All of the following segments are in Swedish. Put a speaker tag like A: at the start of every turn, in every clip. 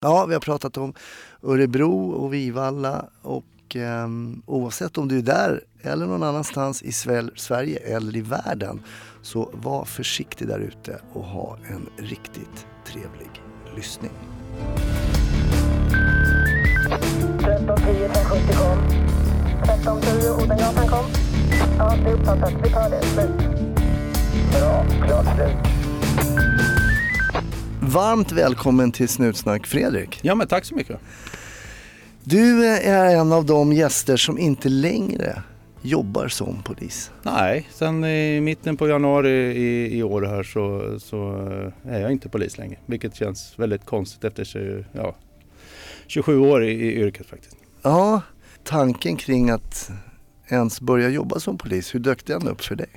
A: Ja, vi har pratat om Örebro och Vivalla och eh, oavsett om du är där eller någon annanstans i Sverige eller i världen så var försiktig där ute och ha en riktigt trevlig lyssning.
B: 1310 570 kom. 1310 Odengatan kom. Ja, det är uppfattat. Vi tar det. Slut. Bra. Klart slut.
A: Varmt välkommen till Snutsnack Fredrik.
C: Ja men tack så mycket.
A: Du är en av de gäster som inte längre jobbar som polis.
C: Nej, sen i mitten på januari i, i år här så, så är jag inte polis längre. Vilket känns väldigt konstigt efter ja, 27 år i, i yrket faktiskt.
A: Ja, tanken kring att ens börja jobba som polis, hur dök den upp för dig?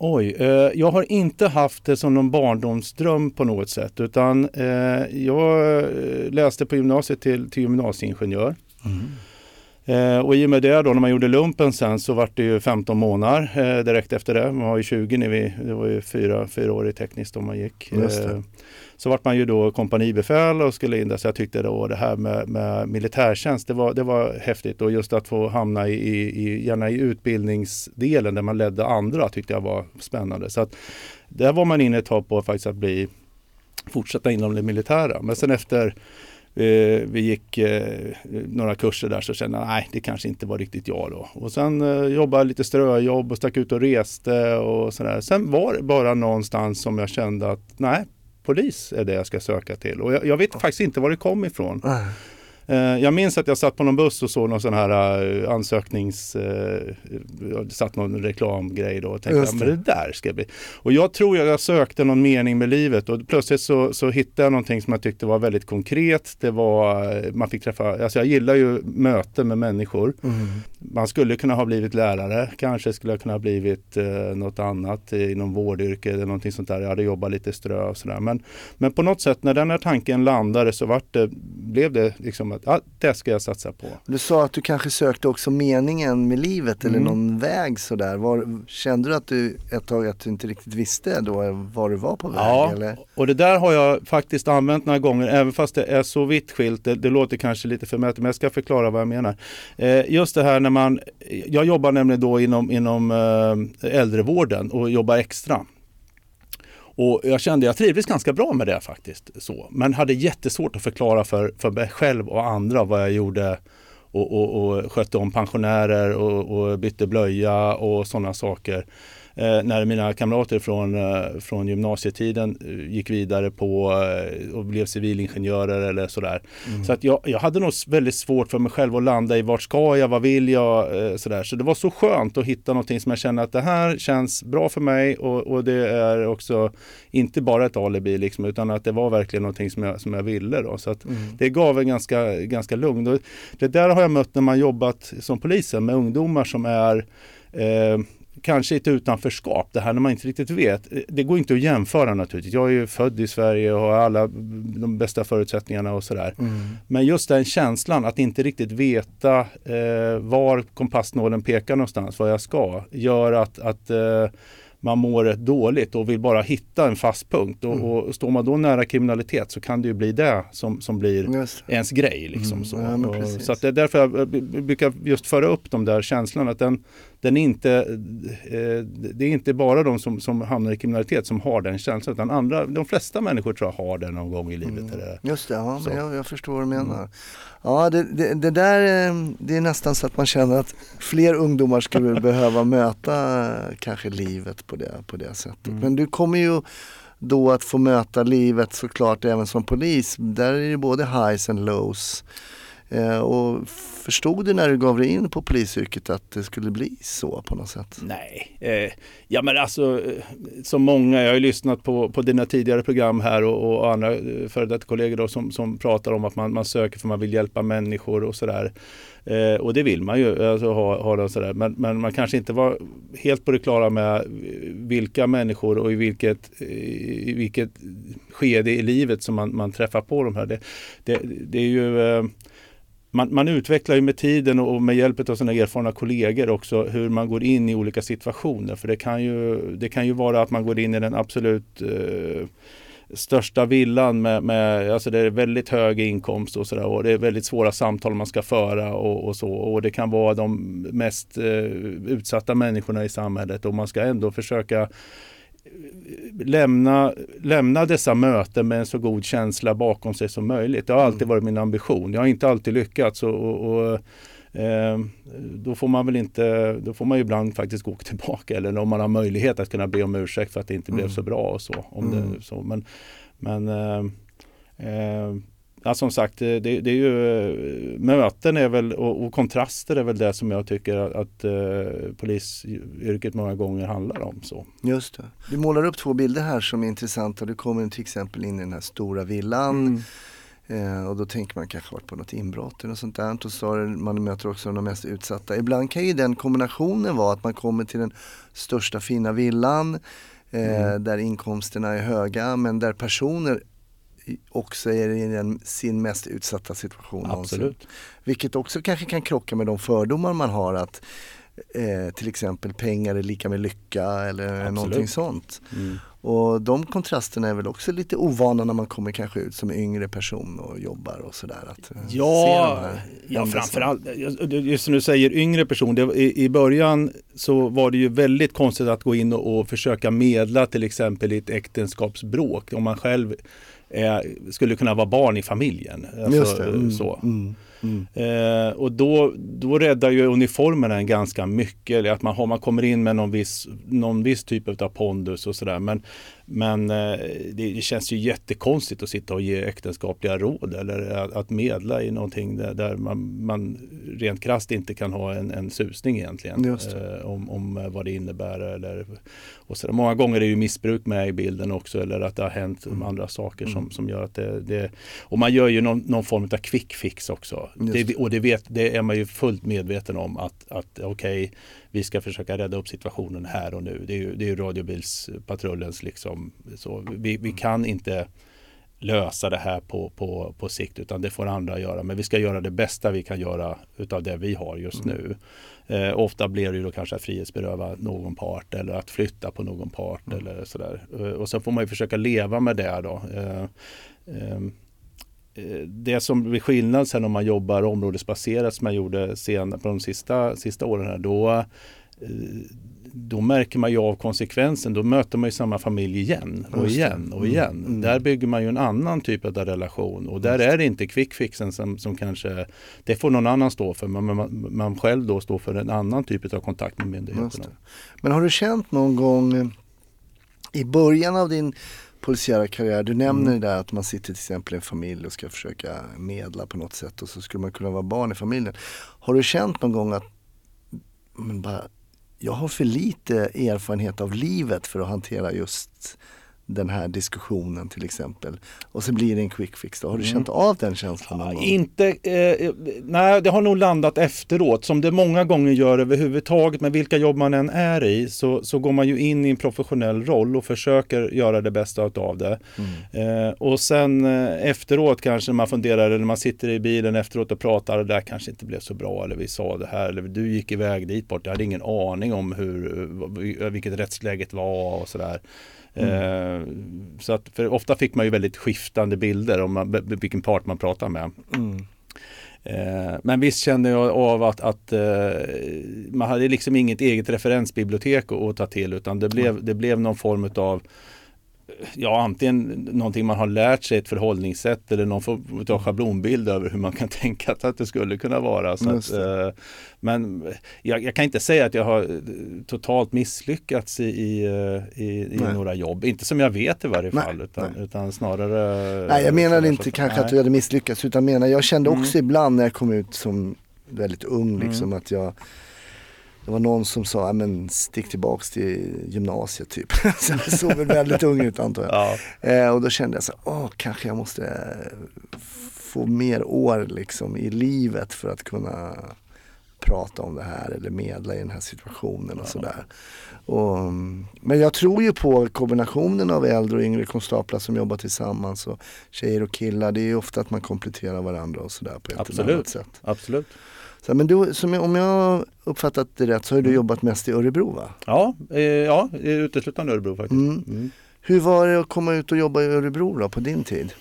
C: Oj, eh, jag har inte haft det som någon barndomsdröm på något sätt utan eh, jag eh, läste på gymnasiet till, till gymnasieingenjör. Mm. Eh, och i och med det då när man gjorde lumpen sen så var det ju 15 månader eh, direkt efter det. Man var ju 20 när vi, det var ju fyra, fyra år i tekniskt då man gick. Eh, så vart man ju då kompanibefäl och skulle in där så jag tyckte då det här med, med militärtjänst det var, det var häftigt och just att få hamna i, i, gärna i utbildningsdelen där man ledde andra tyckte jag var spännande. Så att där var man inne ett tag på faktiskt att bli fortsätta inom det militära. Men sen efter Eh, vi gick eh, några kurser där så kände jag nej det kanske inte var riktigt jag då. Och sen eh, jobbade lite ströjobb och stack ut och reste och sådär. Sen var det bara någonstans som jag kände att nej, polis är det jag ska söka till. Och jag, jag vet faktiskt inte var det kom ifrån. Eh, jag minns att jag satt på någon buss och såg någon sån här uh, ansöknings... Uh, det satt någon reklamgrej då och tänkte att det. det där ska bli. Och jag tror jag sökte någon mening med livet och plötsligt så, så hittade jag någonting som jag tyckte var väldigt konkret. Det var, man fick träffa, alltså jag gillar ju möten med människor. Mm. Man skulle kunna ha blivit lärare, kanske skulle jag kunna ha blivit något annat inom vårdyrke eller någonting sånt där. Jag hade jobbat lite strö och sådär. Men, men på något sätt när den här tanken landade så vart det, blev det liksom att ja, det ska jag satsa på.
A: Du sa att du kanske sökte också meningen med livet eller mm. någon väg sådär. Var, kände du att du ett tag att du inte riktigt visste då var du var på väg?
C: Ja,
A: eller?
C: och det där har jag faktiskt använt några gånger även fast det är så vitt skilt. Det, det låter kanske lite förmätet men jag ska förklara vad jag menar. Eh, just det här när man, jag jobbar nämligen då inom, inom eh, äldrevården och jobbar extra. Och jag kände jag trivdes ganska bra med det faktiskt. Så. Men hade jättesvårt att förklara för, för mig själv och andra vad jag gjorde och, och, och skötte om pensionärer och, och bytte blöja och sådana saker när mina kamrater från, eh, från gymnasietiden eh, gick vidare på eh, och blev civilingenjörer eller sådär. Mm. Så att jag, jag hade nog väldigt svårt för mig själv att landa i vart ska jag, vad vill jag, eh, sådär. Så det var så skönt att hitta någonting som jag känner att det här känns bra för mig och, och det är också inte bara ett alibi liksom, utan att det var verkligen någonting som jag, som jag ville. Då. Så att mm. det gav en ganska, ganska lugn. Och det där har jag mött när man jobbat som polisen med ungdomar som är eh, kanske ett utanförskap, det här när man inte riktigt vet. Det går inte att jämföra naturligtvis. Jag är ju född i Sverige och har alla de bästa förutsättningarna och sådär. Mm. Men just den känslan att inte riktigt veta eh, var kompassnålen pekar någonstans, vad jag ska, gör att, att eh, man mår rätt dåligt och vill bara hitta en fast punkt. Och, mm. och står man då nära kriminalitet så kan det ju bli det som, som blir just. ens grej. Liksom, mm. så
A: ja,
C: så det är därför jag brukar just föra upp de där känslorna. Att den, den är inte, eh, det är inte bara de som, som hamnar i kriminalitet som har den känslan. Utan andra, de flesta människor tror jag har den någon gång i livet. Mm.
A: Just det, ja, men jag, jag, förstår vad du menar. Mm. Ja, det, det, det, där eh, det är nästan så att man känner att fler ungdomar skulle behöva möta kanske livet på det, på det sättet. Mm. Men du kommer ju då att få möta livet såklart även som polis. Där är det både highs and lows. Eh, och förstod du när du gav dig in på polisyrket att det skulle bli så på något sätt?
C: Nej, eh, ja men alltså eh, som många, jag har ju lyssnat på, på dina tidigare program här och, och andra eh, före detta kollegor då, som, som pratar om att man, man söker för man vill hjälpa människor och sådär. Eh, och det vill man ju, alltså, ha, ha det sådär. Men, men man kanske inte var helt på det klara med vilka människor och i vilket, i vilket skede i livet som man, man träffar på de här. Det, det, det är ju eh, man, man, utvecklar ju med tiden och med hjälp av sina erfarna kollegor också hur man går in i olika situationer. För det kan ju, det kan ju vara att man går in i den absolut eh, största villan med, med alltså det är väldigt hög inkomst och sådär och det är väldigt svåra samtal man ska föra och, och så och det kan vara de mest eh, utsatta människorna i samhället och man ska ändå försöka lämna, lämna dessa möten med en så god känsla bakom sig som möjligt. Det har alltid
A: Mm.
C: varit min ambition. Jag har inte alltid lyckats och, och, och eh, då får man väl inte, då får man ju ibland faktiskt gå tillbaka eller om man har möjlighet att kunna be om ursäkt för att det inte blev
A: Mm.
C: så bra och så. Om
A: Mm.
C: det, så. Men, men eh, eh, Ja, som sagt, det, det är ju möten är väl, och, och kontraster är väl det som jag tycker att, att eh, polisyrket många gånger handlar om. Så.
A: Just det. Du målar upp två bilder här som är intressanta. Du kommer till exempel in i den här stora villan eh, och då tänker man kanske varit på något inbrott eller något sånt där. Och så man möter också de mest utsatta. Ibland kan ju den kombinationen vara att man kommer till den största fina villan eh, där inkomsterna är höga men där personer också är i den, sin mest utsatta situation någonsin.
C: Absolut.
A: Vilket också kanske kan krocka med de fördomar man har att eh, till exempel pengar är lika med lycka eller
C: Absolut.
A: någonting sånt.
C: Mm.
A: Och de kontrasterna är väl också lite ovana när man kommer kanske ut som yngre person och jobbar och sådär. Att, eh,
C: Ja, ja framförallt, just som du säger, yngre person. Det, i, I början så var det ju väldigt konstigt att gå in och, och försöka medla till exempel i ett äktenskapsbråk. Om man själv är, skulle kunna vara barn i familjen. Alltså.
A: Mm,
C: så.
A: Mm, mm.
C: Eh, och då, då räddar ju uniformerna en ganska mycket. Eller att man, har, man kommer in med någon viss, någon viss typ av pondus och sådär. Men, men eh, det, känns ju jättekonstigt att sitta och ge äktenskapliga råd eller att, medla i någonting där, man, man rent krasst inte kan ha en, en susning egentligen. Eh, om, om vad det innebär. Eller, och så. Många gånger är det ju missbruk med i bilden också eller att det har hänt
A: Mm.
C: andra saker som, som gör att det, det och man gör ju någon, någon form av quick fix också. Det, och det, vet, det är man ju fullt medveten om att, att okej, vi ska försöka rädda upp situationen här och nu. Det är ju, det är ju radiobilspatrullens liksom, så vi, vi kan inte lösa det här på, på, på sikt utan det får andra göra. Men vi ska göra det bästa vi kan göra utav det vi har just nu. Eh, ofta blir det ju då kanske att frihetsberöva någon part eller att flytta på någon part eller sådär. Eh, och sen får man ju försöka leva med det då. Eh, ehm, eh, det som blir skillnad sen om man jobbar områdesbaserat som jag gjorde sen på de sista, sista åren här, då, eh, då märker man ju av konsekvensen. Då möter man ju samma familj igen och igen och
A: Mm,
C: igen.
A: mm.
C: Där bygger man ju en annan typ av relation och där är det inte quickfixen som, som kanske, det får någon annan stå för, men man, man själv då står för en annan typ av kontakt med myndigheterna.
A: Men har du känt någon gång i början av din polisiära karriär, du nämner
C: Mm.
A: det där att man sitter till exempel i en familj och ska försöka medla på något sätt och så skulle man kunna vara barn i familjen. Har du känt någon gång att men bara, jag har för lite erfarenhet av livet för att hantera just den här diskussionen till exempel. Och så blir det en quick fix då. Har du
C: Mm.
A: känt av den känslan någon
C: Ja,
A: gång?
C: inte, eh, nej det har nog landat efteråt som det många gånger gör överhuvudtaget med vilka jobb man än är i så, så går man ju in i en professionell roll och försöker göra det bästa av det.
A: Mm.
C: Eh, och sen eh, efteråt kanske man funderar eller när man sitter i bilen efteråt och pratar det där kanske inte blev så bra eller vi sa det här eller du gick iväg dit bort. Jag hade ingen aning om hur, eh, vilket rättsläget var och sådär. Eh, så att, för ofta fick man ju väldigt skiftande bilder om man, vilken part man pratar med.
A: Mm.
C: Eh, men visst kände jag av att, att eh, man hade liksom inget eget referensbibliotek att, att ta till utan det blev, det blev någon form av Ja, antingen någonting man har lärt sig ett förhållningssätt eller någon form av schablonbild över hur man kan tänka att det skulle kunna vara. Så att, eh, men jag, jag kan inte säga att jag har eh, totalt misslyckats i, i, eh, i, några jobb. Inte som jag vet i varje
A: Nej,
C: fall utan,
A: nej.
C: utan snarare
A: Nej jag
C: sådär
A: inte
C: så-
A: kanske
C: nej.
A: att du hade misslyckats utan menar jag kände
C: Mm.
A: också ibland när jag kom ut som väldigt ung liksom att jag det var någon som sa, "Ja, men stick tillbaks till gymnasiet typ. så jag såg väl väldigt ung ut antar jag.
C: Ja,
A: Eh, och då kände jag så åh kanske jag måste få mer år liksom i livet för att kunna prata om det här eller medla i den här situationen och sådär. Och, men jag tror ju på kombinationen av äldre och yngre konstaplar som jobbar tillsammans och tjejer och killar. Det är ju ofta att man kompletterar varandra och sådär på ett eller annat
C: Absolut.
A: sätt.
C: absolut.
A: Så, men du, jag, om jag uppfattat det rätt så har du
C: Mm.
A: jobbat mest i Örebro va?
C: Ja, eh, ja uteslutande Örebro faktiskt.
A: Mm.
C: Mm.
A: Hur var det att komma ut och jobba i Örebro då, på din tid?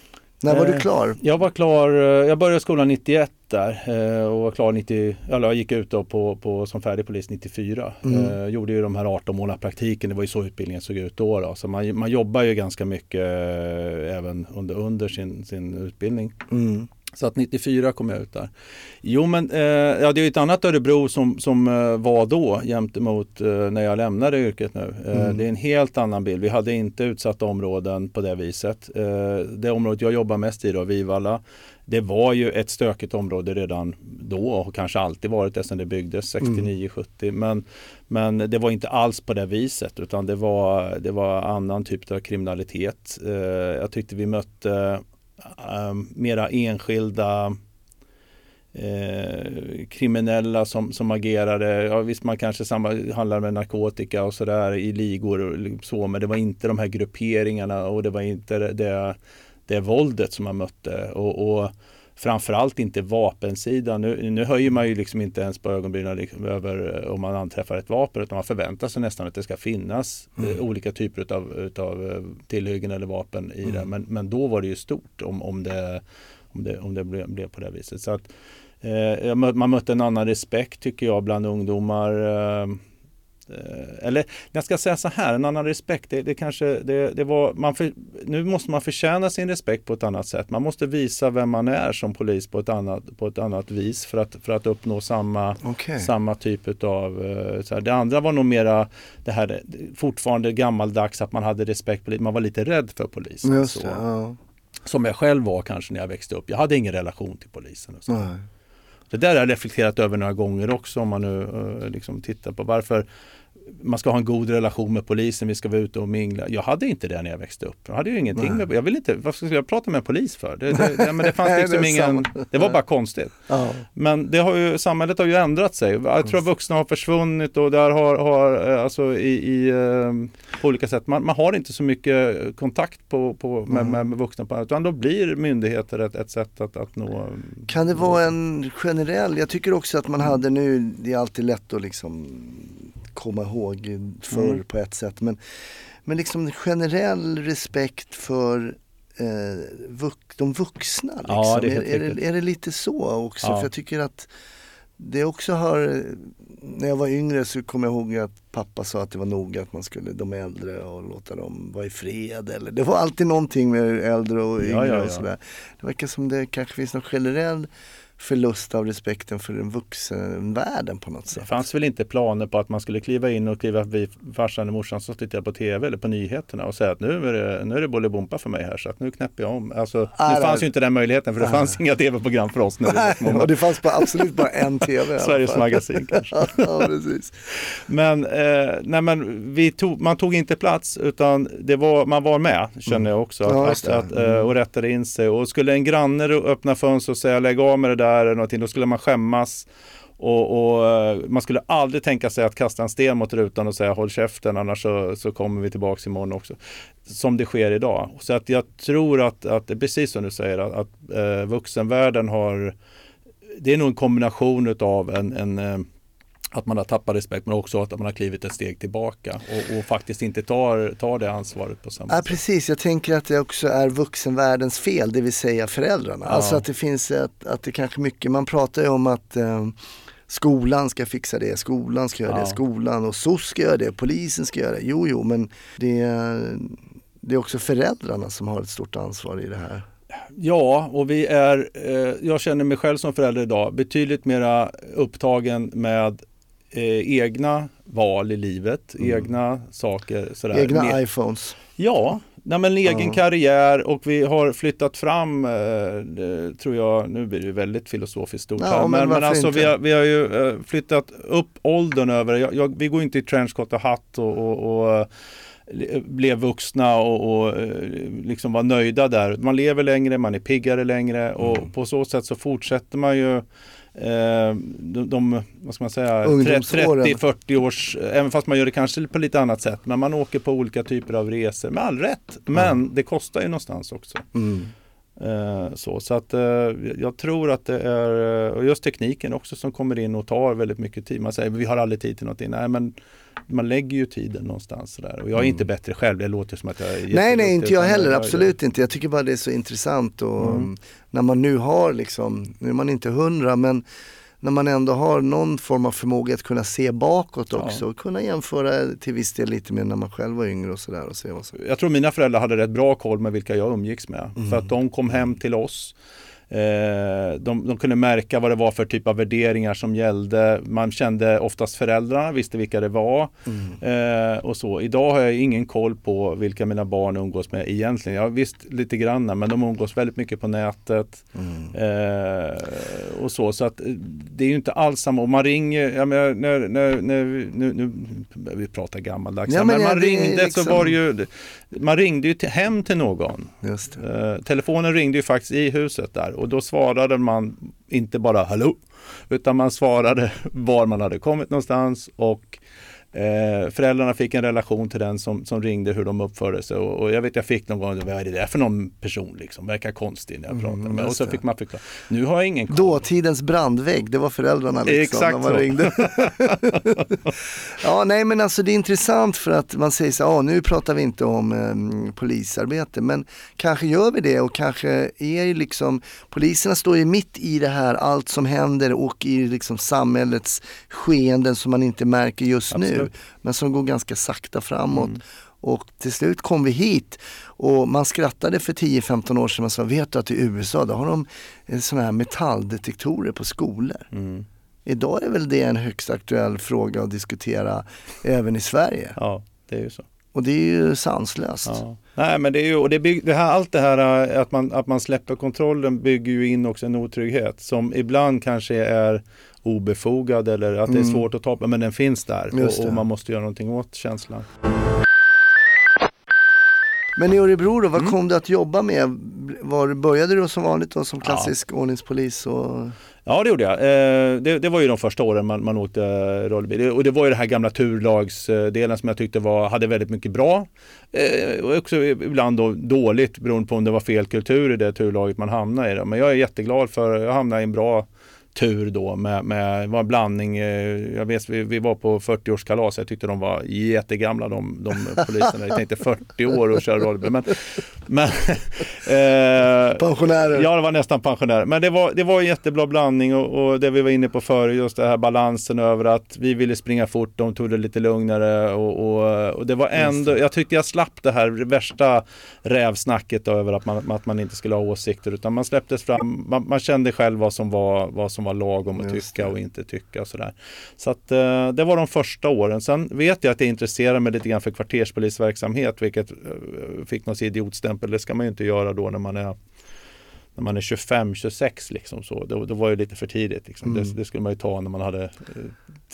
A: När var du
C: Eh,
A: klar?
C: Jag var klar, eh, jag började skolan 91 där eh, och var klar 90, eller jag gick ut då på, på, som färdig polis 94.
A: Mm.
C: Eh, gjorde ju de här 18 månader praktiken, det var ju så utbildningen såg ut då. då. Så man, man jobbar ju ganska mycket eh, även under, under sin, sin utbildning.
A: Mm.
C: Så att 94 kom jag ut där. Jo men eh, ja, det är ju ett annat Örebro som, som eh, var då jämt emot eh, när jag lämnade yrket nu. Eh,
A: Mm.
C: Det är en helt annan bild. Vi hade inte utsatta områden på det viset. Eh, det området jag jobbar mest i då, Vivalla, det var ju ett stökigt område redan då och kanske alltid varit det sedan det byggdes 69-70. Men, men det var inte alls på det viset utan det var, det var annan typ av kriminalitet. Eh, jag tyckte vi mötte Ehm, mera enskilda eh, kriminella som, som agerade. Ja, visst man kanske handlade handlar med narkotika och sådär i ligor och liksom så men det var inte de här grupperingarna och det var inte det, det, det våldet som man mötte. Och, och framförallt inte vapensidan. Nu, nu höjer man ju liksom inte ens på ögonbrynen liksom över eh, om man anträffar ett vapen utan man förväntar sig nästan att det ska finnas eh, olika typer utav, utav eh, tillhyggen eller vapen i det. Men, men då var det ju stort om, om det, om det, om det blev, blev på det viset. Så att, eh, man mötte en annan respekt tycker jag bland ungdomar. Eh, eller jag ska säga så här, en annan respekt, det, det kanske, det, det var, man för, nu måste man förtjäna sin respekt på ett annat sätt. Man måste visa vem man är som polis på ett annat, på ett annat vis för att, för att uppnå samma,
A: Okej.
C: samma typ av... Här. Det andra var nog mera det här fortfarande gammaldags att man hade respekt, för, man var lite rädd för polisen.
A: Just
C: så.
A: ja.
C: Som jag själv var kanske när jag växte upp. Jag hade ingen relation till polisen. Och så.
A: Nej.
C: Det där har jag reflekterat över några gånger också om man nu eh, liksom tittar på varför man ska ha en god relation med polisen, vi ska vara ute och mingla. Jag hade inte det när jag växte upp. Jag hade ju ingenting
A: Nej.
C: med, jag vill inte, vad skulle jag prata med en polis för? Det, det, det, men det fanns liksom
A: det
C: ingen, det var bara konstigt.
A: Ja.
C: Men det har ju, samhället har ju ändrat sig. Jag tror att vuxna har försvunnit och där har, har eh, alltså i, i eh, på olika sätt, man, man har inte så mycket kontakt på, på, med, med, med vuxna på utan då blir myndigheter ett, ett sätt att, att nå
A: Kan det vara en generell, jag tycker också att man hade nu, det är alltid lätt att liksom komma ihåg förr
C: Mm.
A: på ett sätt men, men liksom generell respekt för eh, vux, de vuxna. Liksom.
C: Ja, det är
A: är, är, det, är det lite så också?
C: Ja.
A: För jag tycker att det också har, när jag var yngre så kommer jag ihåg att pappa sa att det var noga att man skulle, de äldre och låta dem vara i fred eller det var alltid någonting med äldre och yngre
C: Ja, ja,
A: och
C: ja.
A: sådär. Det verkar som det kanske finns någon generell förlust av respekten för den vuxenvärlden på något
C: Det
A: sätt.
C: fanns väl inte planer på att man skulle kliva in och kliva förbi farsan och morsan som tittar på tv eller på nyheterna och säga att nu är det, nu är det Bolibompa för mig här så att nu knäpper jag om. Alltså,
A: Nej,
C: nu fanns
A: nej.
C: ju inte den möjligheten för det
A: Nej.
C: fanns inga tv-program för oss när små.
A: och det fanns bara, absolut bara en tv.
C: Sveriges magasin kanske.
A: ja, precis.
C: Men, eh, nej, men vi tog, man tog inte plats utan det var, man var med känner jag också.
A: Ja,
C: Att,
A: just
C: att,
A: det.
C: att, eh,
A: Mm.
C: och rättade in sig. Och skulle en granne öppna fönster och säga lägg av med det där eller någonting, då skulle man skämmas. Och, och eh, man skulle aldrig tänka sig att kasta en sten mot rutan och säga håll käften annars så, så kommer vi tillbaks imorgon också. Som det sker idag. Så att jag tror att, att det är precis som du säger att, att eh, vuxenvärlden har det är nog en kombination av en, en eh, att man har tappat respekt men också att man har klivit ett steg tillbaka och, och faktiskt inte tar, tar det ansvaret på samma
A: Ja,
C: sätt.
A: precis, jag tänker att det också är vuxenvärldens fel, det vill säga föräldrarna.
C: Ja.
A: Alltså att det finns ett, att det kanske mycket, man pratar ju om att eh, skolan ska fixa det, skolan ska göra
C: Ja.
A: det, skolan och SOS ska göra det, polisen ska göra det. Jo, jo, men det, är- det är också föräldrarna som har ett stort ansvar i det här.
C: Ja, och vi är, eh, jag känner mig själv som förälder idag betydligt mera upptagen med eh, egna val i livet, egna saker. Sådär.
A: Egna
C: Mer-
A: iPhones.
C: Ja, nej men egen
A: Ja.
C: karriär och vi har flyttat fram, eh, tror jag, nu blir det väldigt filosofiskt stort
A: Ja,
C: här,
A: men
C: men, alltså vi har, vi har ju eh, flyttat upp åldern över, jag, jag, vi går inte i trenchcoat och hatt och, och, och eh, blev vuxna och, och eh, liksom var nöjda där. Man lever längre, man är piggare längre och
A: Mm.
C: på så sätt så fortsätter man ju de, de, vad ska man säga,
A: Ungdomsåren.
C: 30-40 års, även fast man gör det kanske på lite annat sätt, men man åker på olika typer av resor med all rätt. Men det kostar ju någonstans också.
A: Mm.
C: Eh, så så att, eh, jag tror att det är, eh, och just tekniken också som kommer in och tar väldigt mycket tid. Man säger vi har aldrig tid till någonting. Nej, men man lägger ju tiden någonstans där. Och jag är
A: Mm.
C: inte bättre själv, det låter som att jag är
A: Nej, nej, inte jag heller, absolut inte. Jag tycker bara det är så intressant och
C: Mm.
A: när man nu har liksom, nu är man inte hundra men när man ändå har någon form av förmåga att kunna se bakåt
C: Ja.
A: också och kunna jämföra till viss del lite med när man själv var yngre och sådär som
C: Jag tror mina föräldrar hade rätt bra koll med vilka jag umgicks med.
A: Mm.
C: För att de kom hem till oss. Eh, de, de kunde märka vad det var för typ av värderingar som gällde. Man kände oftast föräldrarna, visste vilka det var.
A: Mm.
C: Eh, och så. Idag har jag ingen koll på vilka mina barn umgås med egentligen. Jag visst lite grann men de umgås väldigt mycket på nätet.
A: Mm.
C: Eh, och så, så att det är ju inte alls samma. Och man ringer, jag menar, när, när, när vi, nu, nu, vi pratar gammaldags,
A: Ja, men
C: men
A: ja,
C: man
A: är
C: ringde
A: liksom-
C: så var det ju, man ringde ju till, hem till någon.
A: Just det.
C: Telefonen ringde ju faktiskt i huset där och då svarade man inte bara hallå, utan man svarade var man hade kommit någonstans och Eh, föräldrarna fick en relation till den som, som ringde hur de uppförde sig och, och jag vet jag fick någon gång, vad är det där för någon person liksom, verkar konstig när jag pratar med och så
A: det.
C: fick man förklara. Nu har jag ingen koll.
A: Dåtidens brandvägg, det var föräldrarna liksom
C: Exakt
A: när man
C: så.
A: ringde. ja, nej men alltså det är intressant för att man säger så här, ah, nu pratar vi inte om eh, polisarbete, men kanske gör vi det och kanske är liksom, poliserna står ju mitt i det här, allt som händer och i liksom samhällets skeenden som man inte märker just nu,
C: Absolut.
A: men som går ganska sakta framåt.
C: Mm.
A: Och till slut kom vi hit och man skrattade för 10-15 år sedan och sa, vet du att i USA då har de eh, sådana här metalldetektorer på skolor.
C: Mm.
A: Idag är väl det en högst aktuell fråga att diskutera även i Sverige.
C: Ja, det är ju så.
A: Och det är ju sanslöst.
C: Ja. Nej men det är ju, och det, bygg, det här, allt det här eh, att man, att man släpper kontrollen bygger ju in också en otrygghet som ibland kanske är obefogad eller att det är
A: Mm.
C: svårt att ta men den finns där och, och man måste göra någonting åt känslan.
A: Men i Örebro då, vad
C: Mm.
A: kom du att jobba med? Var, började du som vanligt då som klassisk ordningspolis? Och...
C: Ja det gjorde jag. Eh, det, det var ju de första åren man, man åkte rullbil. Och det var ju det här gamla turlagsdelen som jag tyckte var, hade väldigt mycket bra. Eh, och också ibland då dåligt beroende på om det var fel kultur i det turlaget man hamnade i. Då. Men jag är jätteglad för jag hamnade i en bra tur då med, med var en blandning. eh, Jag vet vi, vi var på 40-årskalas. Jag tyckte de var jättegamla de, de poliserna. Jag tänkte 40 år och köra rullbil. Men, men eh,
A: Pensionärer?
C: Ja, det var nästan pensionär. Men det var, det var en jättebra blandning och, och det vi var inne på förr, just det här balansen över att vi ville springa fort, de tog det lite lugnare och, och, och det var ändå, jag tyckte jag slapp det här värsta rävsnacket över att man, att man inte skulle ha åsikter utan man släpptes fram, man, man kände själv vad som var, vad som var lagom att
A: Just
C: tycka och inte tycka och sådär. Så att eh, det var de första åren. Sen vet jag att jag intresserar mig lite grann för kvarterspolisverksamhet vilket eh, fick någon idiotstämpel. Det ska man ju inte göra då när man är när man är 25-26 liksom så. Då, då var det lite för tidigt. Liksom.
A: Mm.
C: Det, det skulle man ju ta när man hade eh,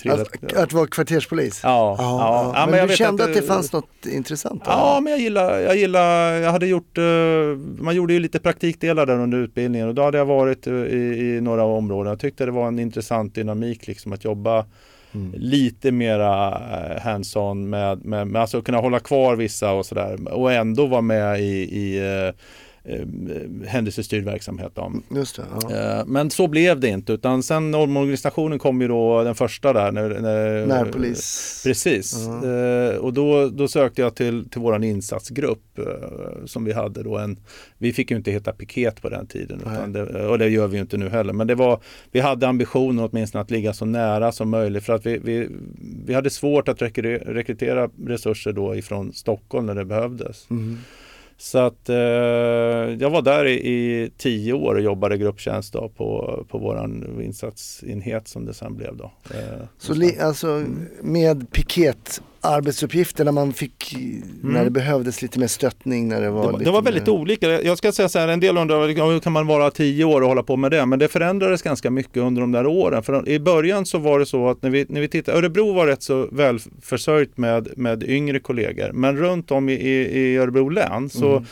C: trillat.
A: Att, att vara kvarterspolis?
C: Ja,
A: Ja,
C: ja.
A: ja. Men,
C: jag
A: du kände att,
C: att
A: det fanns något intressant?
C: Ja, men jag gillar, jag gillar, jag hade gjort, eh, man gjorde ju lite praktikdelar där under utbildningen och då hade jag varit eh, i, i några områden. Jag tyckte det var en intressant dynamik liksom att jobba
A: Mm.
C: lite mera eh, hands-on med, med, med alltså kunna hålla kvar vissa och sådär och ändå vara med i, i eh, händelsestyrd verksamhet. Då.
A: Just det, ja.
C: Eh, Men så blev det inte utan sen omorganisationen kom ju då den första där. När, när,
A: Närpolis?
C: Precis.
A: Ja.
C: Eh, och då, då sökte jag till, till våran insatsgrupp eh, som vi hade då en, vi fick ju inte heta piket på den tiden det, och det gör vi ju inte nu heller. Men det var, vi hade ambitionen åtminstone att ligga så nära som möjligt för att vi, vi, vi hade svårt att rekry- rekrytera resurser då ifrån Stockholm när det behövdes.
A: Mm.
C: Så att eh, jag var där i, i tio år och jobbade grupptjänst då på, på våran insatsenhet som det sen blev då. Eh,
A: Så li, alltså med piket arbetsuppgifter när man fick, när det behövdes lite mer stöttning, när det var
C: Mm. det, var, det var väldigt
A: mer...
C: olika. Jag ska säga så här, en del undrar hur kan man vara tio år och hålla på med det? Men det förändrades ganska mycket under de där åren. För i början så var det så att när vi, när vi tittade, Örebro var rätt så välförsörjt med, med yngre kollegor. Men runt om i, i, i Örebro län så
A: Mm.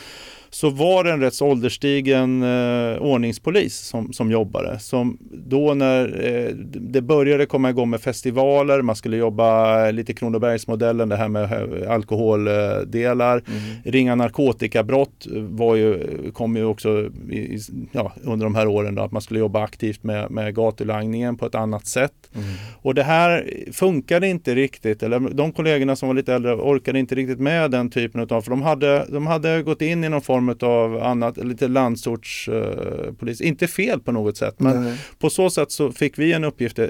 C: Så var det en rätt så ålderstigen eh, ordningspolis som, som jobbade. Som då när eh, det började komma igång med festivaler, man skulle jobba lite Kronobergsmodellen, det här med eh, alkoholdelar, mm. ringa narkotikabrott var ju, kom ju också i, ja, under de här åren då, att man skulle jobba aktivt med, med gatulangningen på ett annat sätt. Mm. Och det här funkade inte riktigt, eller de kollegorna som var lite äldre orkade inte riktigt med den typen av, för de hade, de hade gått in i någon form av annat, lite landsortspolis. Uh, inte fel på något sätt, men Nej. på så sätt så fick vi en uppgift uh,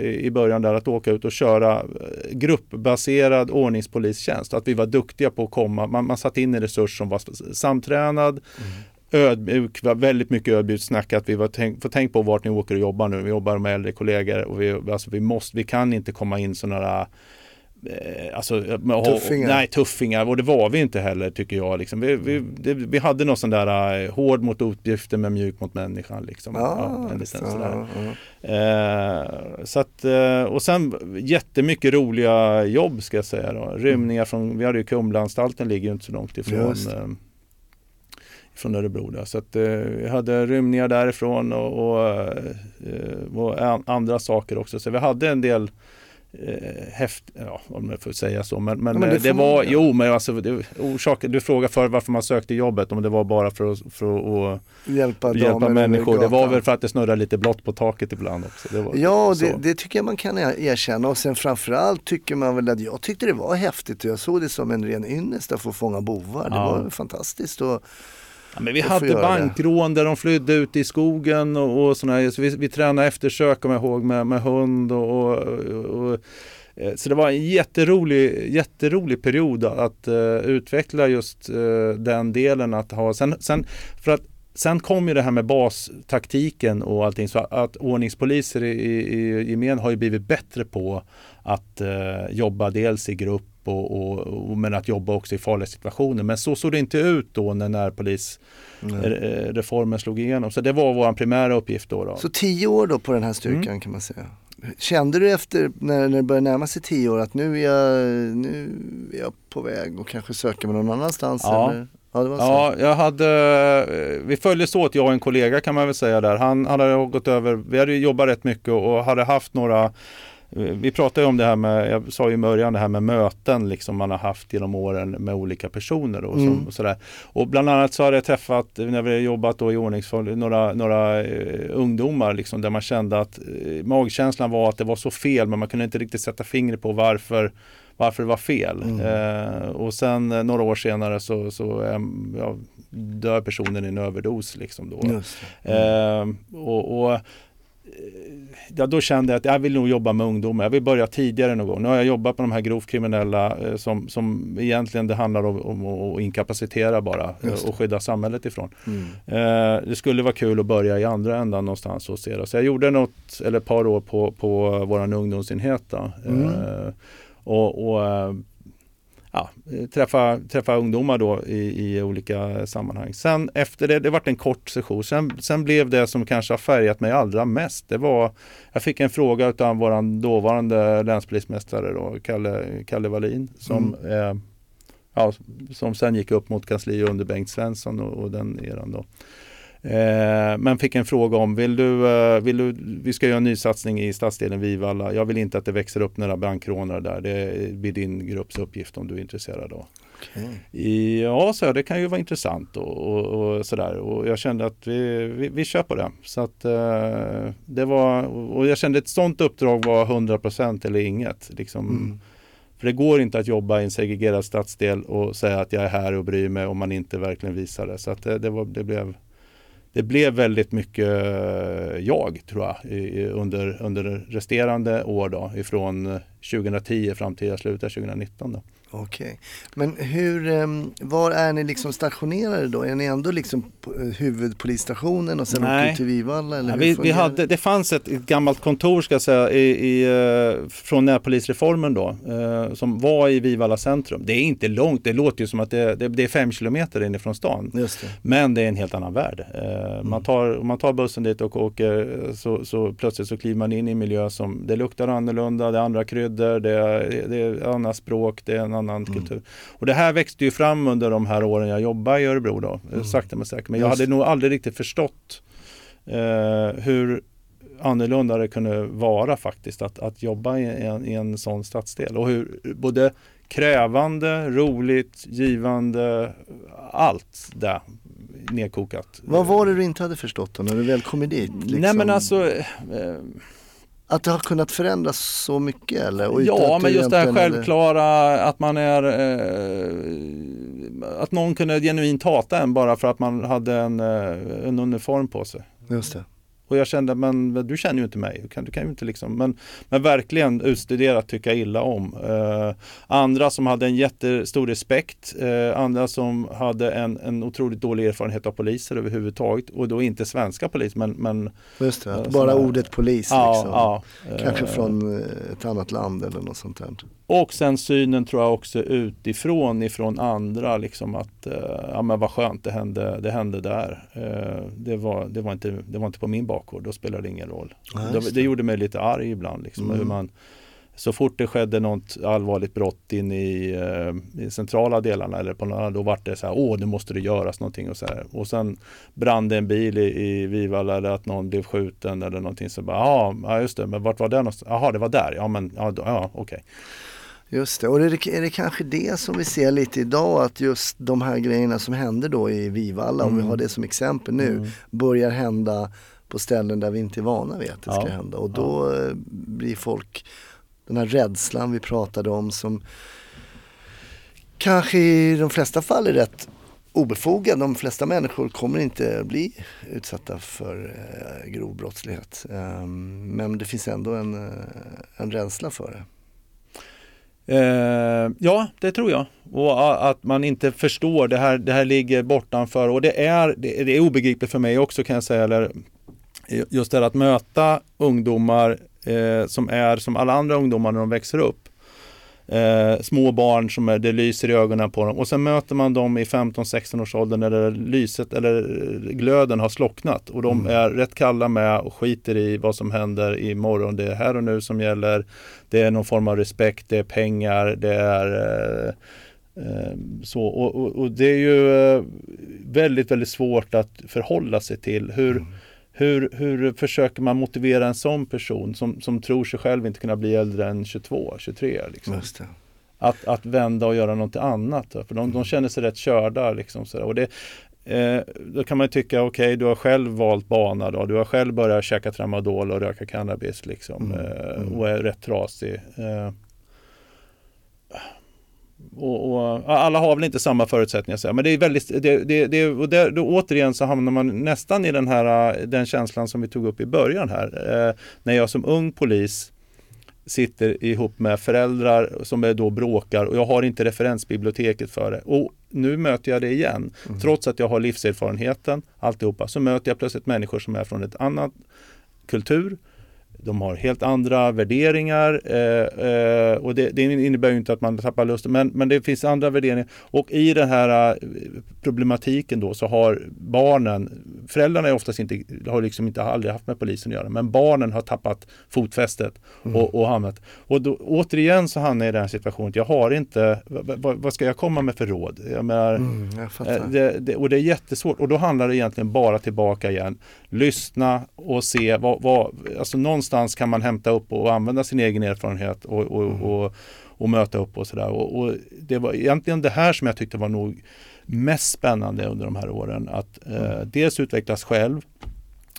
C: i början där att åka ut och köra eh, gruppbaserad ordningspolistjänst. Att vi var duktiga på att komma, man, man satt in en resurs som var samtränad, mm ödmjuk, väldigt mycket ödmjukt snack att vi var tänk, får tänk på vart ni åker och jobbar nu. Vi jobbar med äldre kollegor och vi, alltså vi, måste, vi kan inte komma in sådana Eh, alltså,
A: tuffingar.
C: Nej, tuffingar. Och det var vi inte heller tycker jag. Liksom. Vi, vi, det, vi hade någon sån där uh, hård mot uppgiften men mjuk mot människan. Liksom.
A: Ah,
C: ja, en ja, ja. Uh, så att, uh, och sen jättemycket roliga jobb ska jag säga. Då. Rymningar från, vi hade ju Kumlaanstalten ligger ju inte så långt ifrån. Uh, från Örebro. Där. Så att, eh, vi hade rymningar därifrån och, och, och, andra saker också. Så vi hade en del eh, häft, ja, om jag får säga så. Men, men, ja, men det, det var, man, jo men alltså det, orsaken, du frågar för varför man sökte jobbet, om det var bara för att, för att
A: hjälpa,
C: hjälpa människor. Det var väl för att det snurrade lite blått på taket ibland också.
A: Det ja, det, det, tycker jag man kan erkänna och sen framförallt tycker man väl att jag tyckte det var häftigt och jag såg det som en ren ynnest att få fånga bovar. Det ja. var fantastiskt. Och,
C: Ja, men vi hade bankrån där de flydde ut i skogen och, och sådana så vi, vi tränade eftersök om jag ihåg med, med hund och, och, och eh, så det var en jätterolig, jätterolig period att uh, utveckla just uh, den delen att ha. Sen, sen, för att, sen kom ju det här med bastaktiken och allting så att ordningspoliser i, i, i gemen har ju blivit bättre på att uh, jobba dels i grupp och, och, och, men att jobba också i farliga situationer. Men så såg det inte ut då när närpolisreformen slog igenom. Så det var vår primära uppgift då, då.
A: Så tio år då på den här styrkan mm. kan man säga? Kände du efter när, när det började närma sig tio år att nu är, jag, nu är jag på väg och kanske söka mig någon annanstans?
C: Ja.
A: Eller?
C: Ja, det var så. ja, jag hade, vi följdes åt, jag och en kollega kan man väl säga där. Han hade gått över, vi hade jobbat rätt mycket och hade haft några vi pratade om det här med, jag sa ju i början det här med möten liksom man har haft genom åren med olika personer. Och, mm. och, sådär. och bland annat så har jag träffat, när vi jobbat då i ordningsföljd, några, några uh, ungdomar liksom, där man kände att uh, magkänslan var att det var så fel men man kunde inte riktigt sätta fingret på varför varför det var fel. Mm. Uh, och sen några år senare så, så ja, dör personen i en överdos. Liksom då. Mm. och, och ja, då kände jag att jag vill nog jobba med ungdomar. Jag vill börja tidigare någon gång. Nu har jag jobbat med de här grovt kriminella eh, som, som egentligen det handlar om, om att inkapacitera bara och skydda samhället ifrån. Mm. Eh, det skulle vara kul att börja i andra ändan någonstans och se det. Så jag gjorde något, eller ett par år på, på vår ungdomsenhet. Mm. Eh, och, och eh, ja, träffa, träffa ungdomar då i, i olika sammanhang. Sen efter det, det var en kort session. Sen, sen blev det som kanske har färgat mig allra mest. Det var, jag fick en fråga av vår dåvarande länspolismästare då, Kalle, Kalle Wallin som, mm. eh, ja, som sen gick upp mot kansli under Bengt Svensson och, och den eran då. Eh, men fick en fråga om, vill du, eh, vill du, vi ska göra en ny satsning i stadsdelen Vivalla. Jag vill inte att det växer upp några bankrånare där. Det blir din grupps uppgift om du är intresserad. Då. Okay. Ja, så det kan ju vara intressant och, och, och, sådär. Och jag kände att vi, vi, vi kör på det. Så att, eh, det var, och jag kände att ett sånt uppdrag var 100% eller inget. Liksom, mm. För det går inte att jobba i en segregerad stadsdel och säga att jag är här och bryr mig om man inte verkligen visar det. Så att det, det, var, det blev det blev väldigt mycket eh, jag tror jag under, under resterande år då ifrån eh, 2010 fram till jag slutade 2019. Då.
A: Okej, okay. men hur, ehm, var är ni liksom stationerade då? Är ni ändå liksom eh, huvudpolisstationen och sen åker till Vivalla? Eller
C: ja, vi, vi hade, det fanns ett, ett, gammalt kontor ska jag säga i, i, eh, från närpolisreformen då eh, som var i Vivalla centrum. Det är inte långt, det låter ju som att det, det, det är fem kilometer inifrån stan. Det. Men det är en helt annan värld. Mm. Man, tar, man tar bussen dit och åker så, så plötsligt så kliver man in i en miljö som det luktar annorlunda, det är andra kryddor, det är, det är annat språk, det är en annan kultur. Och det här växte ju fram under de här åren jag jobbade i Örebro då, mm. sakta men säkert. Men jag
A: Just.
C: hade nog aldrig riktigt förstått eh, hur annorlunda det kunde vara faktiskt att, att jobba i en, i en sån stadsdel och hur både krävande, roligt, givande, allt där nedkokat.
A: Vad var det du inte hade förstått då när du väl kom dit? Liksom?
C: Nej men alltså, eh,
A: Att det har kunnat förändras så mycket eller? Och
C: ja
A: att
C: men just det här självklara att man är, eh, att någon kunde genuint hata en bara för att man hade en, eh, en uniform på sig.
A: Just det.
C: Och jag kände, men du känner ju inte mig. Du kan, du kan ju inte liksom, men, men verkligen utstuderat tycka illa om. Eh, andra som hade en jättestor respekt. Eh, andra som hade en, en otroligt dålig erfarenhet av poliser överhuvudtaget. Och då inte svenska polis, men, men
A: Just det,
C: Ja,
A: bara ordet polis
C: ja,
A: liksom.
C: ja.
A: Kanske
C: Eh,
A: från eh, ett annat land eller något sånt där.
C: Och sen synen tror jag också utifrån ifrån andra liksom att eh, ja men vad skönt det hände, det hände där. Eh, det, var, det, var inte, det var inte på min bakgård, då spelade det ingen roll.
A: Nej,
C: det, det
A: det.
C: gjorde mig lite arg ibland. Liksom,
A: Mm.
C: hur man, så fort det skedde något allvarligt brott in i, eh, i centrala delarna eller på några, då var det så här, åh nu måste det göras någonting och så här. Och sen brann det en bil i, i Vivalla eller att någon blev skjuten eller någonting så bara, "Ja, ja just det, men vart var det någonstans? Jaha, det var där, ja men ja, då- ja okej.
A: Just det, och är det, är det kanske det som vi ser lite idag att just de här grejerna som hände då i Vivalla, om vi
C: Mm.
A: har det som exempel nu,
C: Mm.
A: börjar hända på ställen där vi inte är vana vid att det ska
C: Ja.
A: hända. Och då eh, blir folk, den här rädslan vi pratade om som kanske i de flesta fall är rätt obefogad. De flesta människor kommer inte bli utsatta för eh, grov brottslighet. Ehm, men det finns ändå en, eh, en rädsla för det.
C: Eh, ja, det tror jag. Och att man inte förstår, det här, det här ligger bortanför. Och det är, det är obegripligt för mig också kan jag säga. Eller, eh, just det här att möta ungdomar eh, som är som alla andra ungdomar när de växer upp. Eh, små barn som är, det lyser i ögonen på dem och sen möter man dem i 15-16 års åldern när det lyset eller glöden har slocknat och de är rätt kalla med och skiter i vad som händer imorgon. Det är här och nu som gäller. Det är någon form av respekt, det är pengar, det är eh, eh, så och, och, och det är ju eh, väldigt, väldigt svårt att förhålla sig till. Hur, hur, hur försöker man motivera en sån person som, som tror sig själv inte kunna bli äldre än 22, 23? Liksom? Att, att vända och göra något annat. För de, de känner sig rätt körda. Liksom, så och det, eh, då kan man tycka, okej du har själv valt bana då. Du har själv börjat käka tramadol och röka cannabis liksom,
A: Mm,
C: eh,
A: mm.
C: och är rätt trasig. Eh, och, och, alla har väl inte samma förutsättningar, men det är väldigt, det, det, det, och där, då, återigen så hamnar man nästan i den här den känslan som vi tog upp i början här. Eh, när jag som ung polis sitter ihop med föräldrar som är då bråkar och jag har inte referensbiblioteket för det. Och nu möter jag det igen. Trots att jag har livserfarenheten, alltihopa, så möter jag plötsligt människor som är från ett annat kultur. De har helt andra värderingar eh, eh, och det, det innebär ju inte att man tappar lusten men, men det finns andra värderingar. Och i den här eh, problematiken då så har barnen, föräldrarna är oftast inte, har liksom inte aldrig haft med polisen att göra, men barnen har tappat fotfästet och, och hamnat. Och då, återigen så hamnar jag i den situationen att jag har inte, vad, vad- ska jag komma med för råd? Jag menar,
A: Mm, jag.
C: Eh, Det, det, och det är jättesvårt och då handlar det egentligen bara tillbaka igen. Lyssna och se vad, vad alltså någonstans kan man hämta upp och använda sin egen erfarenhet och, och,
A: Mm.
C: och, och möta upp och sådär. Och, och det var egentligen det här som jag tyckte var nog mest spännande under de här åren. Att
A: Mm.
C: eh, dels utvecklas själv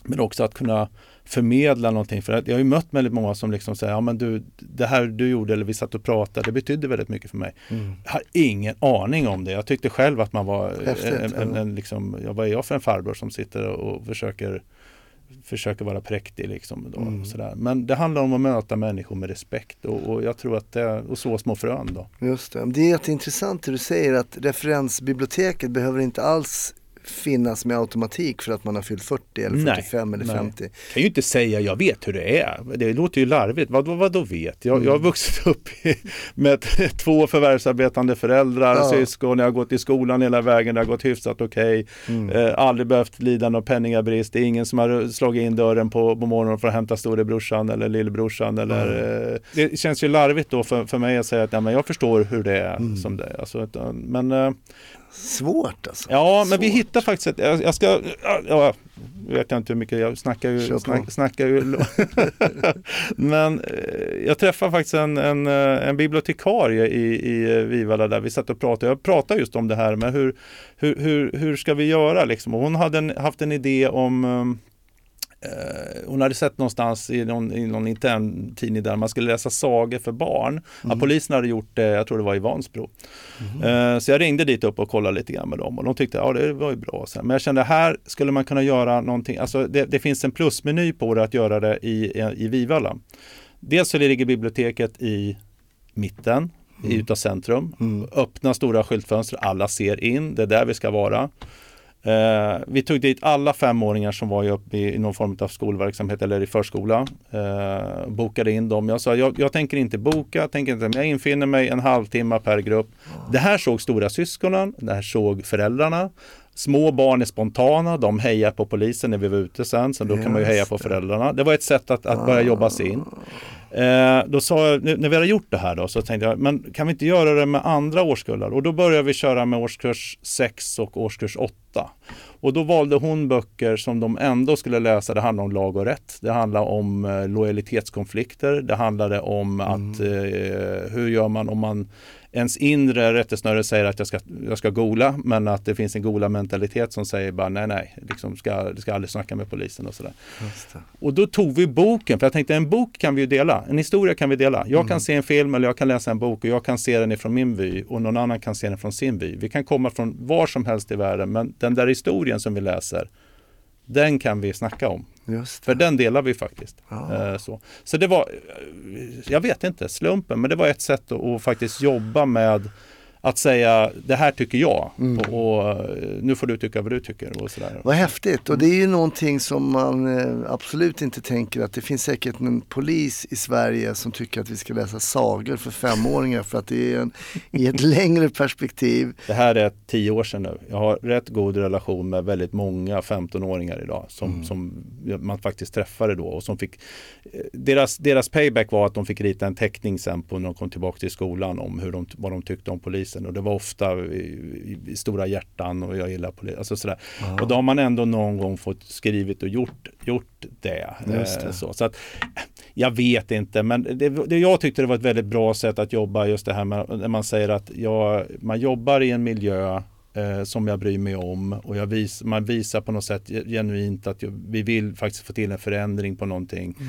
C: men också att kunna förmedla någonting. För jag har ju mött väldigt många som liksom säger, ja men du, det här du gjorde eller vi satt och pratade, det betydde väldigt mycket för mig.
A: Mm.
C: Jag har ingen aning om det. Jag tyckte själv att man var
A: Häftigt,
C: en, en, en, liksom, ja, vad är jag för en farbror som sitter och försöker försöker vara präktig liksom. Då,
A: Mm.
C: och sådär. Men det handlar om att möta människor med respekt och, och jag tror att det, och så små frön då.
A: Just det. Det är jätteintressant det du säger att referensbiblioteket behöver inte alls finnas med automatik för att man har fyllt 40 eller
C: Nej,
A: 45 eller
C: nej.
A: 50.
C: kan ju inte säga jag vet hur det är. Det låter ju larvigt. Vad, vad, vad då vet? Jag, jag har vuxit upp med två förvärvsarbetande föräldrar,
A: Ja.
C: syskon, jag har gått i skolan hela vägen, det har gått hyfsat okej. Eh, aldrig behövt lida någon penningabrist. Det är ingen som har slagit in dörren på, på morgonen för att hämta storebrorsan eller lillebrorsan. Eller, eh, det känns ju larvigt då för, för mig att säga att ja, men jag förstår hur det är som det är. Alltså, utan- men eh,
A: Svårt alltså.
C: Ja, men vi
A: Svårt.
C: hittar faktiskt ett, jag, jag ska, ja, vet jag inte hur mycket, jag snackar ju, snack, snackar ju. men eh, jag träffade faktiskt en, en, eh, en bibliotekarie i, i eh, Vivalla där vi satt och pratade. Jag pratade just om det här med hur, hur, hur, hur ska vi göra liksom? Och hon hade en, haft en idé om um, Eh, hon hade sett någonstans i någon, i någon intern tidning där man skulle läsa sagor för barn. Ja, polisen hade gjort det, jag tror det var i Vansbro. Eh, så jag ringde dit upp och kollade lite grann med dem och de tyckte ja det var ju bra. Men jag kände här skulle man kunna göra någonting, alltså det, det finns en plusmeny på det att göra det i, i Vivalla. Dels så ligger biblioteket i mitten i utav centrum. Öppna stora skyltfönster, alla ser in, det är där vi ska vara. Eh, vi tog dit alla femåringar som var uppe i, i någon form av skolverksamhet eller i förskola. Eh, bokade in dem. Jag sa, jag, jag tänker inte boka, jag, tänker inte, men jag infinner mig en halvtimme per grupp. Det här såg stora syskonen, det här såg föräldrarna. Små barn är spontana, de hejar på polisen när vi var ute sen, så då kan man ju heja på föräldrarna. Det var ett sätt att, att börja jobba sig in. Eh, då sa jag, nu- när vi hade gjort det här då, så tänkte jag, men kan vi inte göra det med andra årskullar? Och då började vi köra med årskurs 6 och årskurs 8. Och då valde hon böcker som de ändå skulle läsa. Det handlade om lag och rätt. Det handlade om eh, lojalitetskonflikter. Det handlade om att eh, hur gör man om man ens inre rättesnöre säger att jag ska, jag ska gola men att det finns en gola mentalitet som säger bara nej nej, liksom ska, ska aldrig snacka med polisen och sådär. Och då tog vi boken, för jag tänkte en bok kan vi ju dela, en historia kan vi dela. Jag kan se en film eller jag kan läsa en bok och jag kan se den ifrån min vy och någon annan kan se den från sin vy. Vi kan komma från var som helst i världen men den där historien som vi läser, den kan vi snacka om. För den delar vi faktiskt.
A: Ja.
C: Eh, så. så det var, eh, jag vet inte, slumpen, men det var ett sätt att, att faktiskt jobba med att säga det här tycker jag och, och eh, nu får du tycka vad du tycker. Och sådär.
A: Vad häftigt och det är ju någonting som man eh, absolut inte tänker att det finns säkert en polis i Sverige som tycker att vi ska läsa sagor för femåringar för att det är en, i ett längre perspektiv.
C: Det här är tio år sedan nu. Jag har rätt god relation med väldigt många 15-åringar idag som, som man faktiskt träffade då och som fick eh, deras, deras payback var att de fick rita en teckning sen på när de kom tillbaka till skolan om hur de, vad de tyckte om polisen och det var ofta i, i, stora hjärtan och jag gillar polisen. Alltså sådär. Och då har man ändå någon gång fått skrivit och gjort, gjort det.
A: Just det.
C: Eh, Så, så att, jag vet inte, men det, det, jag tyckte det var ett väldigt bra sätt att jobba just det här med när man säger att jag, man jobbar i en miljö eh, som jag bryr mig om och jag vis, man visar på något sätt genuint att vi vill faktiskt få till en förändring på någonting. Eh,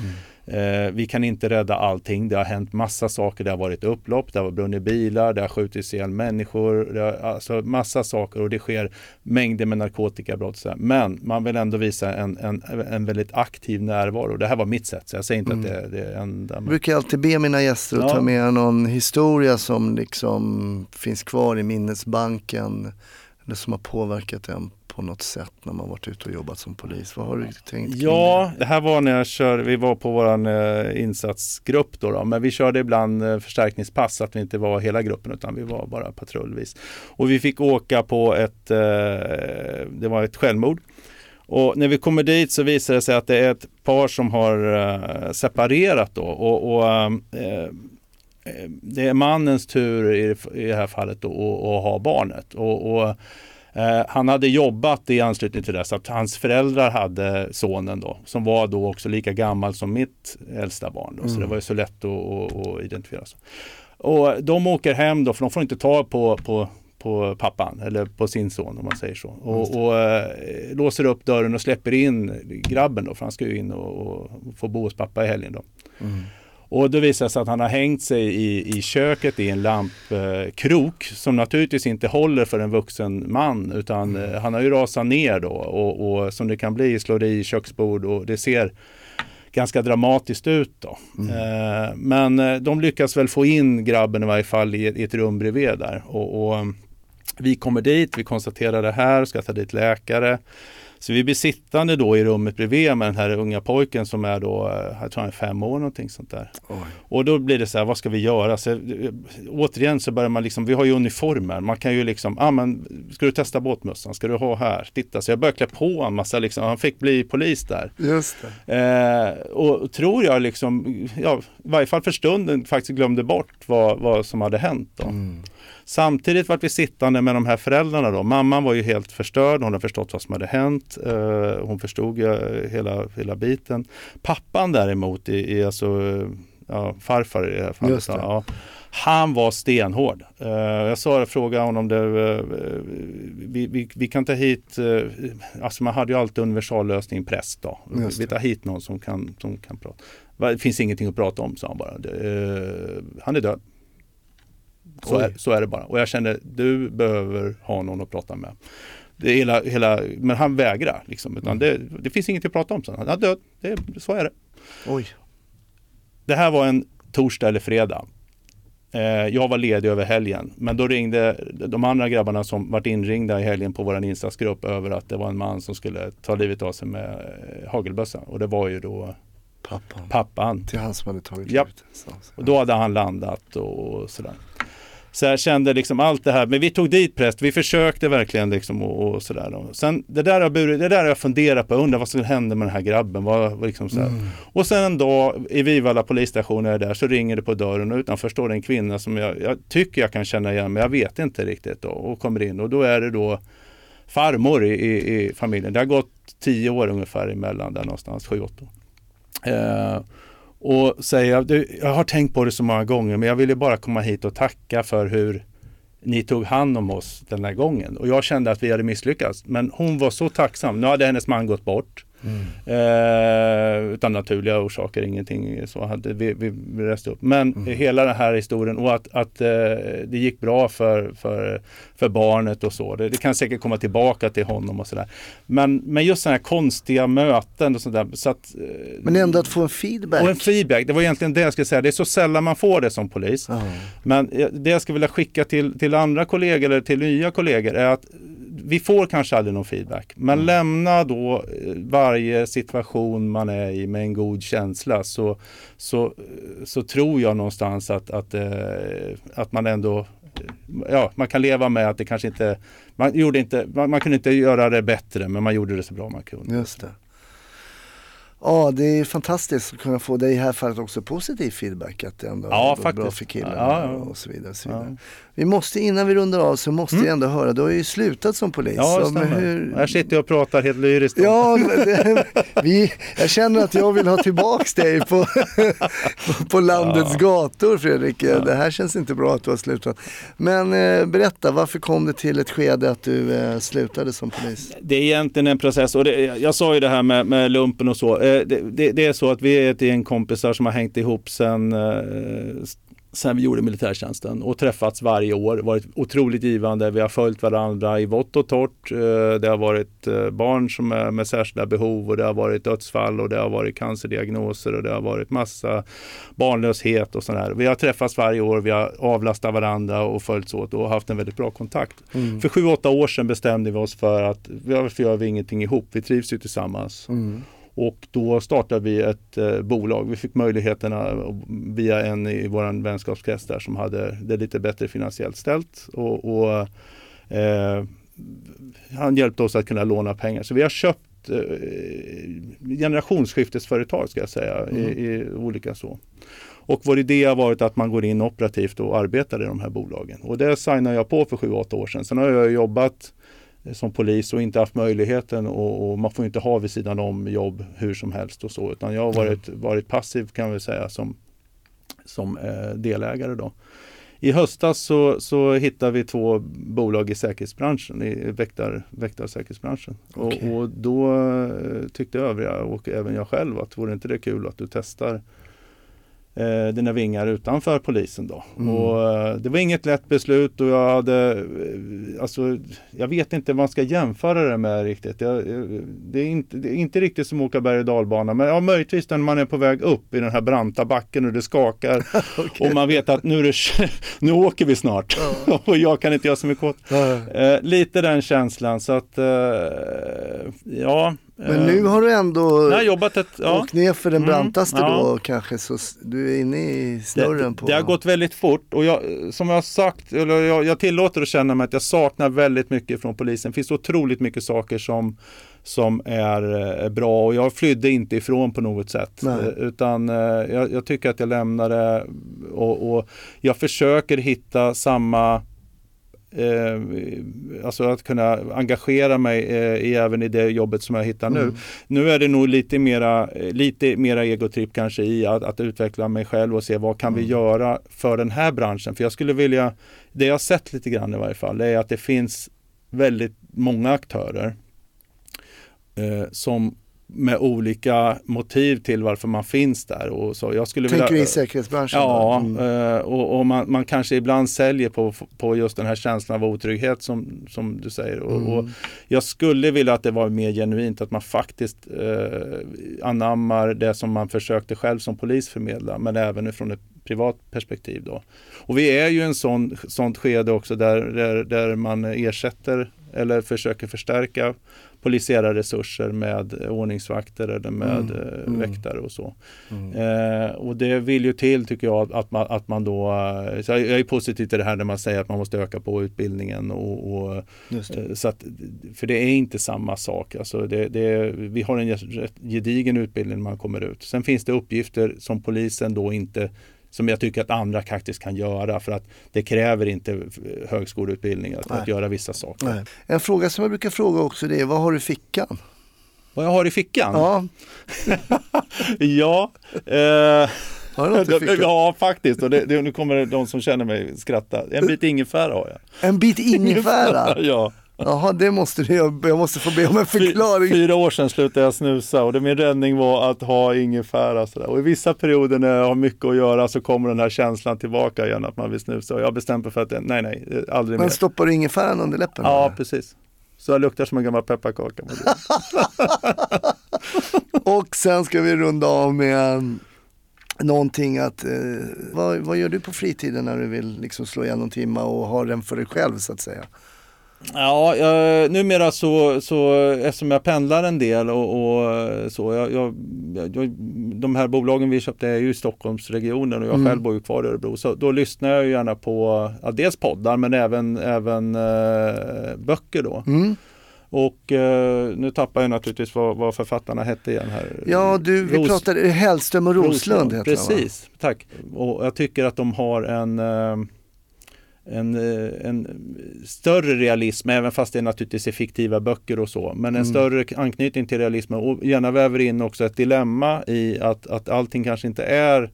C: vi kan inte rädda allting. Det har hänt massa saker. Det har varit upplopp, det har brunnit bilar, det har skjutits ihjäl människor. Det har, alltså massa saker och det sker mängder med narkotikabrott. Så. Men man vill ändå visa en, en, en väldigt aktiv närvaro. Det här var mitt sätt, så jag säger inte att det, det är enda.
A: Jag brukar alltid be mina gäster att
C: Ja.
A: ta med någon historia som liksom finns kvar i minnesbanken eller som har påverkat en på något sätt när man varit ute och jobbat som polis. Vad har du tänkt?
C: Ja, det här var när jag körde, vi var på våran eh, insatsgrupp då, då, men vi körde ibland eh, förstärkningspass så att vi inte var hela gruppen utan vi var bara patrullvis. Och vi fick åka på ett, eh, det var ett självmord. Och när vi kommer dit så visar det sig att det är ett par som har separerat då och, och det är mannens tur i, det här fallet då, att, att ha barnet. Och, och han hade jobbat i anslutning till det så att hans föräldrar hade sonen då som var då också lika gammal som mitt äldsta barn. Då, Så det var ju så lätt att, att, att identifiera. Så. Och de åker hem då för de får inte ta på, på på pappan eller på sin son om man säger så. Och, och eh, låser upp dörren och släpper in grabben då för han ska ju in och, och få bo hos pappa i helgen då. Och då visar det sig att han har hängt sig i, i köket i en lampkrok som naturligtvis inte håller för en vuxen man utan eh, han har ju rasat ner då och, och som det kan bli slår i köksbord och det ser ganska dramatiskt ut då. Eh, men eh, de lyckas väl få in grabben i varje fall i, i ett rum bredvid där och, och Vi kommer dit, vi konstaterar det här, ska ta dit läkare. Så vi blir sittande då i rummet bredvid med den här unga pojken som är då, eh, jag tror han är fem år någonting sånt där.
A: Oj.
C: Och då blir det så här, vad ska vi göra? Så, eh, återigen så börjar man liksom, vi har ju uniformer. Man kan ju liksom, ah, men, ska du testa båtmössan? Ska du ha här? Titta, så jag började klä på en massa, liksom, han fick bli polis där.
A: Just det.
C: Eh, och tror jag liksom, ja, i varje fall för stunden faktiskt glömde bort vad, vad som hade hänt. Då.
A: Mm.
C: Samtidigt var vi sittande med de här föräldrarna då. Mamman var ju helt förstörd, hon hade förstått vad som hade hänt. Eh, hon förstod ju hela, hela biten. Pappan däremot, är, är alltså ja, farfar i det här fallet.
A: Det.
C: Ja, han var stenhård. Eh, jag sa, frågade honom det, eh, vi, vi, vi kan ta hit, eh, alltså man hade ju alltid universallösning präst då. Vi tar hit någon som kan, som kan prata. Det finns ingenting att prata om, sa han bara. Det, eh, han är död. Så är, så är det bara. Och jag kände, du behöver ha någon att prata med. Det hela, hela, men han vägrar. Liksom, utan det, det finns inget att prata om. Så han är död. Det, så är det.
A: Oj.
C: Det här var en torsdag eller fredag. Eh, jag var ledig över helgen. Men då ringde de andra grabbarna som varit inringda i helgen på vår insatsgrupp över att det var en man som skulle ta livet av sig med eh, hagelbössa. Och det var ju då
A: Pappan.
C: pappan.
A: Till han som hade tagit livet. Så, så.
C: Och då hade han landat och sådär. Så jag kände liksom allt det här, men vi tog dit präst, vi försökte verkligen liksom och, och sådär. Sen det där har burit, det där har jag funderat på, undrar vad som hände med den här grabben. Vad, vad liksom så.
A: Mm.
C: Och sen en dag i Vivalla polisstation är jag där så ringer det på dörren och utanför står det en kvinna som jag, jag tycker jag kan känna igen men jag vet inte riktigt då, och kommer in och då är det då farmor i, i, i familjen. Det har gått tio år ungefär emellan där någonstans, sju, åtta år. Eh, och säger, att jag har tänkt på det så många gånger men jag ville bara komma hit och tacka för hur ni tog hand om oss den här gången. Och jag kände att vi hade misslyckats. Men hon var så tacksam. Nu hade hennes man gått bort.
A: Mm.
C: Eh, utan naturliga orsaker, ingenting så hade vi, vi reste upp. Men
A: Mm.
C: hela den här historien och att, att eh, det gick bra för, för, för barnet och så. Det, det kan säkert komma tillbaka till honom och sådär. Men, men just sådana här konstiga möten och sådär. Så att, eh,
A: Men ändå att få en feedback.
C: och en feedback, det var egentligen det jag skulle säga. Det är så sällan man får det som polis.
A: Ja.
C: Men eh, det jag skulle vilja skicka till, till andra kollegor eller till nya kollegor är att vi får kanske aldrig någon feedback. Men
A: Mm.
C: lämna då eh, varje situation man är i med en god känsla så, så, så tror jag någonstans att, att, eh, att man ändå Ja, man kan leva med att det kanske inte man, gjorde inte, man, man kunde inte göra det bättre men man gjorde det så bra man kunde.
A: Just det. Ja, det är fantastiskt att kunna få det i här fallet också positiv feedback. Att det ändå
C: Ja,
A: har gått bra för killen
C: Ja, ja.
A: och så vidare. Och så vidare. Vi måste, innan vi rundar av så måste
C: Mm.
A: vi ändå höra, du har ju slutat som polis.
C: Ja, det stämmer.
A: hur-
C: Här sitter jag och pratar helt lyriskt. om-
A: Ja, det, vi, jag känner att jag vill ha tillbaks dig på, på, på landets gator Fredrik. Det här känns inte bra att du har slutat. Men eh, berätta, varför kom det till ett skede att du eh, slutade som polis?
C: Det är egentligen en process och det, jag sa ju det här med, med lumpen och så. Det, det, det är så att vi är ett gäng kompisar som har hängt ihop sen, eh, sen vi gjorde militärtjänsten och träffats varje år. varit otroligt givande. Vi har följt varandra i vått och torrt. Eh, Det har varit eh, barn som är med särskilda behov och det har varit dödsfall och det har varit cancerdiagnoser och det har varit massa barnlöshet och sådär. Vi har träffats varje år, vi har avlastat varandra och följts åt och haft en väldigt bra kontakt.
A: Mm.
C: För sju, åtta år sedan bestämde vi oss för att varför gör vi ingenting ihop? Vi trivs ju tillsammans.
A: Mm.
C: Och då startade vi ett eh, bolag. Vi fick möjligheterna via en i vår vänskapskrets där som hade det lite bättre finansiellt ställt. Och, och eh, han hjälpte oss att kunna låna pengar. Så vi har köpt eh, generationsskiftesföretag ska jag säga i, i olika så. Och vår idé har varit att man går in operativt och arbetar i de här bolagen. Och det signade jag på för 7-8 år sedan. Sen har jag jobbat som polis och inte haft möjligheten och, och man får inte ha vid sidan om jobb hur som helst och så. Utan jag har varit, varit passiv kan vi säga som, som eh, delägare då. I höstas så, så hittade vi två bolag i säkerhetsbranschen, i väktar, väktarsäkerhetsbranschen.
A: Okej.
C: Och, och då eh, tyckte övriga och även jag själv att vore inte det kul att du testar eh, dina vingar utanför polisen då.
A: Mm.
C: Och, eh, det var inget lätt beslut och jag hade, eh, alltså, jag vet inte vad man ska jämföra det med riktigt. Jag, eh, det, är inte, det är inte riktigt som att åka berg och dalbana, men ja, möjligtvis när man är på väg upp i den här branta backen och det skakar och man vet att nu, det, nu åker vi snart och jag kan inte göra så mycket åt eh, Lite den känslan så att, ja.
A: Men
C: eh,
A: nu har du ändå
C: jag har jobbat ett, ja.
A: åkt ner för den
C: Mm,
A: brantaste
C: ja.
A: då kanske så du är inne i snurren
C: det,
A: på...
C: det har gått väldigt fort och jag, som jag har sagt, eller jag, jag tillåter att känna mig att jag saknar väldigt mycket från polisen. Det finns otroligt mycket saker som, som är eh, bra och jag flydde inte ifrån på något sätt.
A: Nej.
C: Eh, Utan eh, jag, jag tycker att jag lämnade och, och jag försöker hitta samma Eh, alltså att kunna engagera mig eh, i, även i det jobbet som jag hittar nu.
A: Mm.
C: Nu är det nog lite mera, eh, lite mera egotripp kanske i att, att utveckla mig själv och se vad kan vi göra för den här branschen. För jag skulle vilja, det jag har sett lite grann i varje fall, det är att det finns väldigt många aktörer eh, som med olika motiv till varför man finns där. Och så jag skulle
A: Tänker
C: vilja,
A: i säkerhetsbranschen?
C: Ja?
A: Mm.
C: eh, och, och man, man kanske ibland säljer på, på just den här känslan av otrygghet som, som du säger. Och,
A: Mm.
C: och jag skulle vilja att det var mer genuint, att man faktiskt eh, anammar det som man försökte själv som polis förmedla, men även från ett privat perspektiv. Då. Och vi är ju i en sån, sånt skede också där, där, där man ersätter eller försöker förstärka polisiära resurser med ordningsvakter eller med
A: Mm,
C: eh,
A: mm.
C: väktare och så.
A: Mm.
C: Eh, och det vill ju till tycker jag att man, att man då, eh, så jag är positiv till det här när man säger att man måste öka på utbildningen och, och
A: det.
C: eh, så att, för det är inte samma sak. Alltså det, det, vi har en gedigen utbildning när man kommer ut. Sen finns det uppgifter som polisen då inte som jag tycker att andra faktiskt kan göra för att det kräver inte högskoleutbildning att, att göra vissa saker.
A: Nej. En fråga som jag brukar fråga också det är, vad har du i fickan?
C: Vad jag har i fickan?
A: Ja,
C: ja eh? Ja, faktiskt. Och det, det, nu kommer de som känner mig skratta. En bit ingefära har jag.
A: En bit ingefära?
C: ja.
A: Jaha, det måste du. Jag måste få be om en förklaring.
C: fyra år sedan slutade jag snusa och det, min räddning var att ha ingefära. Sådär. Och i vissa perioder när jag har mycket att göra så kommer den här känslan tillbaka igen att man vill snusa. Och jag mig för att det- nej, nej, aldrig mer.
A: Men stoppar du ingefäran under läppen?
C: Ja,
A: eller?
C: precis. Så jag luktar som en gammal pepparkaka.
A: Och sen ska vi runda av med um, någonting att, eh, vad, vad gör du på fritiden när du vill liksom slå igen någon timma och ha den för dig själv så att säga?
C: Ja, jag, numera så, så eftersom jag pendlar en del och, och så, jag, jag, jag, de här bolagen vi köpte är ju i Stockholmsregionen och jag
A: Mm.
C: själv bor ju kvar i Örebro. Så då lyssnar jag ju gärna på ja, dels poddar men även, även eh, böcker då.
A: Mm.
C: Och eh, nu tappar jag naturligtvis vad, vad författarna hette igen här.
A: Ja, du, vi
C: Ros-
A: pratade Hellström och Roslund va?
C: Precis, tack. Och jag tycker att de har en, eh, en, eh, en större realism, även fast det naturligtvis är fiktiva böcker och så, men en
A: Mm.
C: större anknytning till realismen och gärna väver in också ett dilemma i att, att allting kanske inte är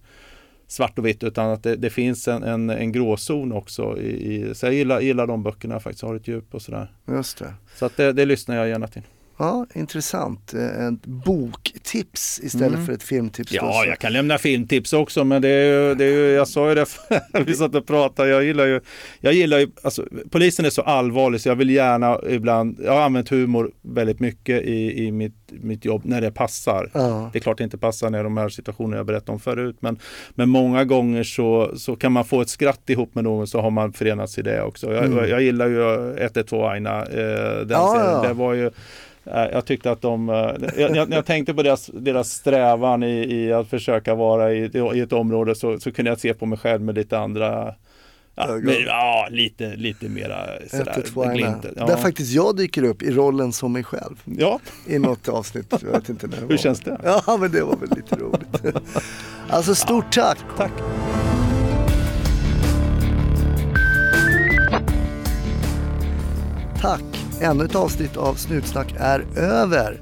C: svart och vitt utan att det, det finns en, en, en gråzon också. I, i, så jag gillar, gillar de böckerna faktiskt, har ett djup och sådär.
A: Just det.
C: Så att det, det lyssnar jag gärna till.
A: Ja, intressant. Eh, Ett boktips istället
C: Mm.
A: för ett filmtips.
C: Ja,
A: så-
C: jag kan lämna filmtips också, men det är ju, det är ju jag sa ju det, vi satt och pratade, jag gillar ju, jag gillar ju, alltså polisen är så allvarlig så jag vill gärna ibland, jag har använt humor väldigt mycket i, i mitt, mitt jobb när det passar.
A: Ja.
C: Det är klart det inte passar när de här situationerna jag berättade om förut, men, men många gånger så, så kan man få ett skratt ihop med någon så har man förenats i det också. Jag,
A: Mm.
C: jag gillar ju 112 Aina, eh, den
A: Ja,
C: serien.
A: ja.
C: Det var ju jag tyckte att de, eh, jag, jag, tänkte på deras, deras strävan i, i att försöka vara i, i ett område så, så kunde jag se på mig själv med lite andra, ja, med, ja lite, lite mera sådär,
A: 112 Aina.
C: glimten.
A: Där
C: Ja.
A: faktiskt jag dyker upp i rollen som mig själv
C: ja,
A: i något avsnitt. Jag vet inte när det
C: hur
A: var.
C: känns det?
A: Ja, men det var väl lite roligt. Alltså stort tack.
C: Tack!
A: Tack! Ännu ett avsnitt av Snutsnack är över.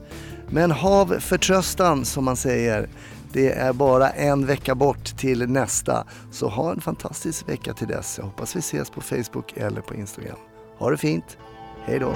A: Men hav förtröstan som man säger. Det är bara en vecka bort till nästa. Så ha en fantastisk vecka till dess. Jag hoppas vi ses på Facebook eller på Instagram. Ha det fint. Hej då!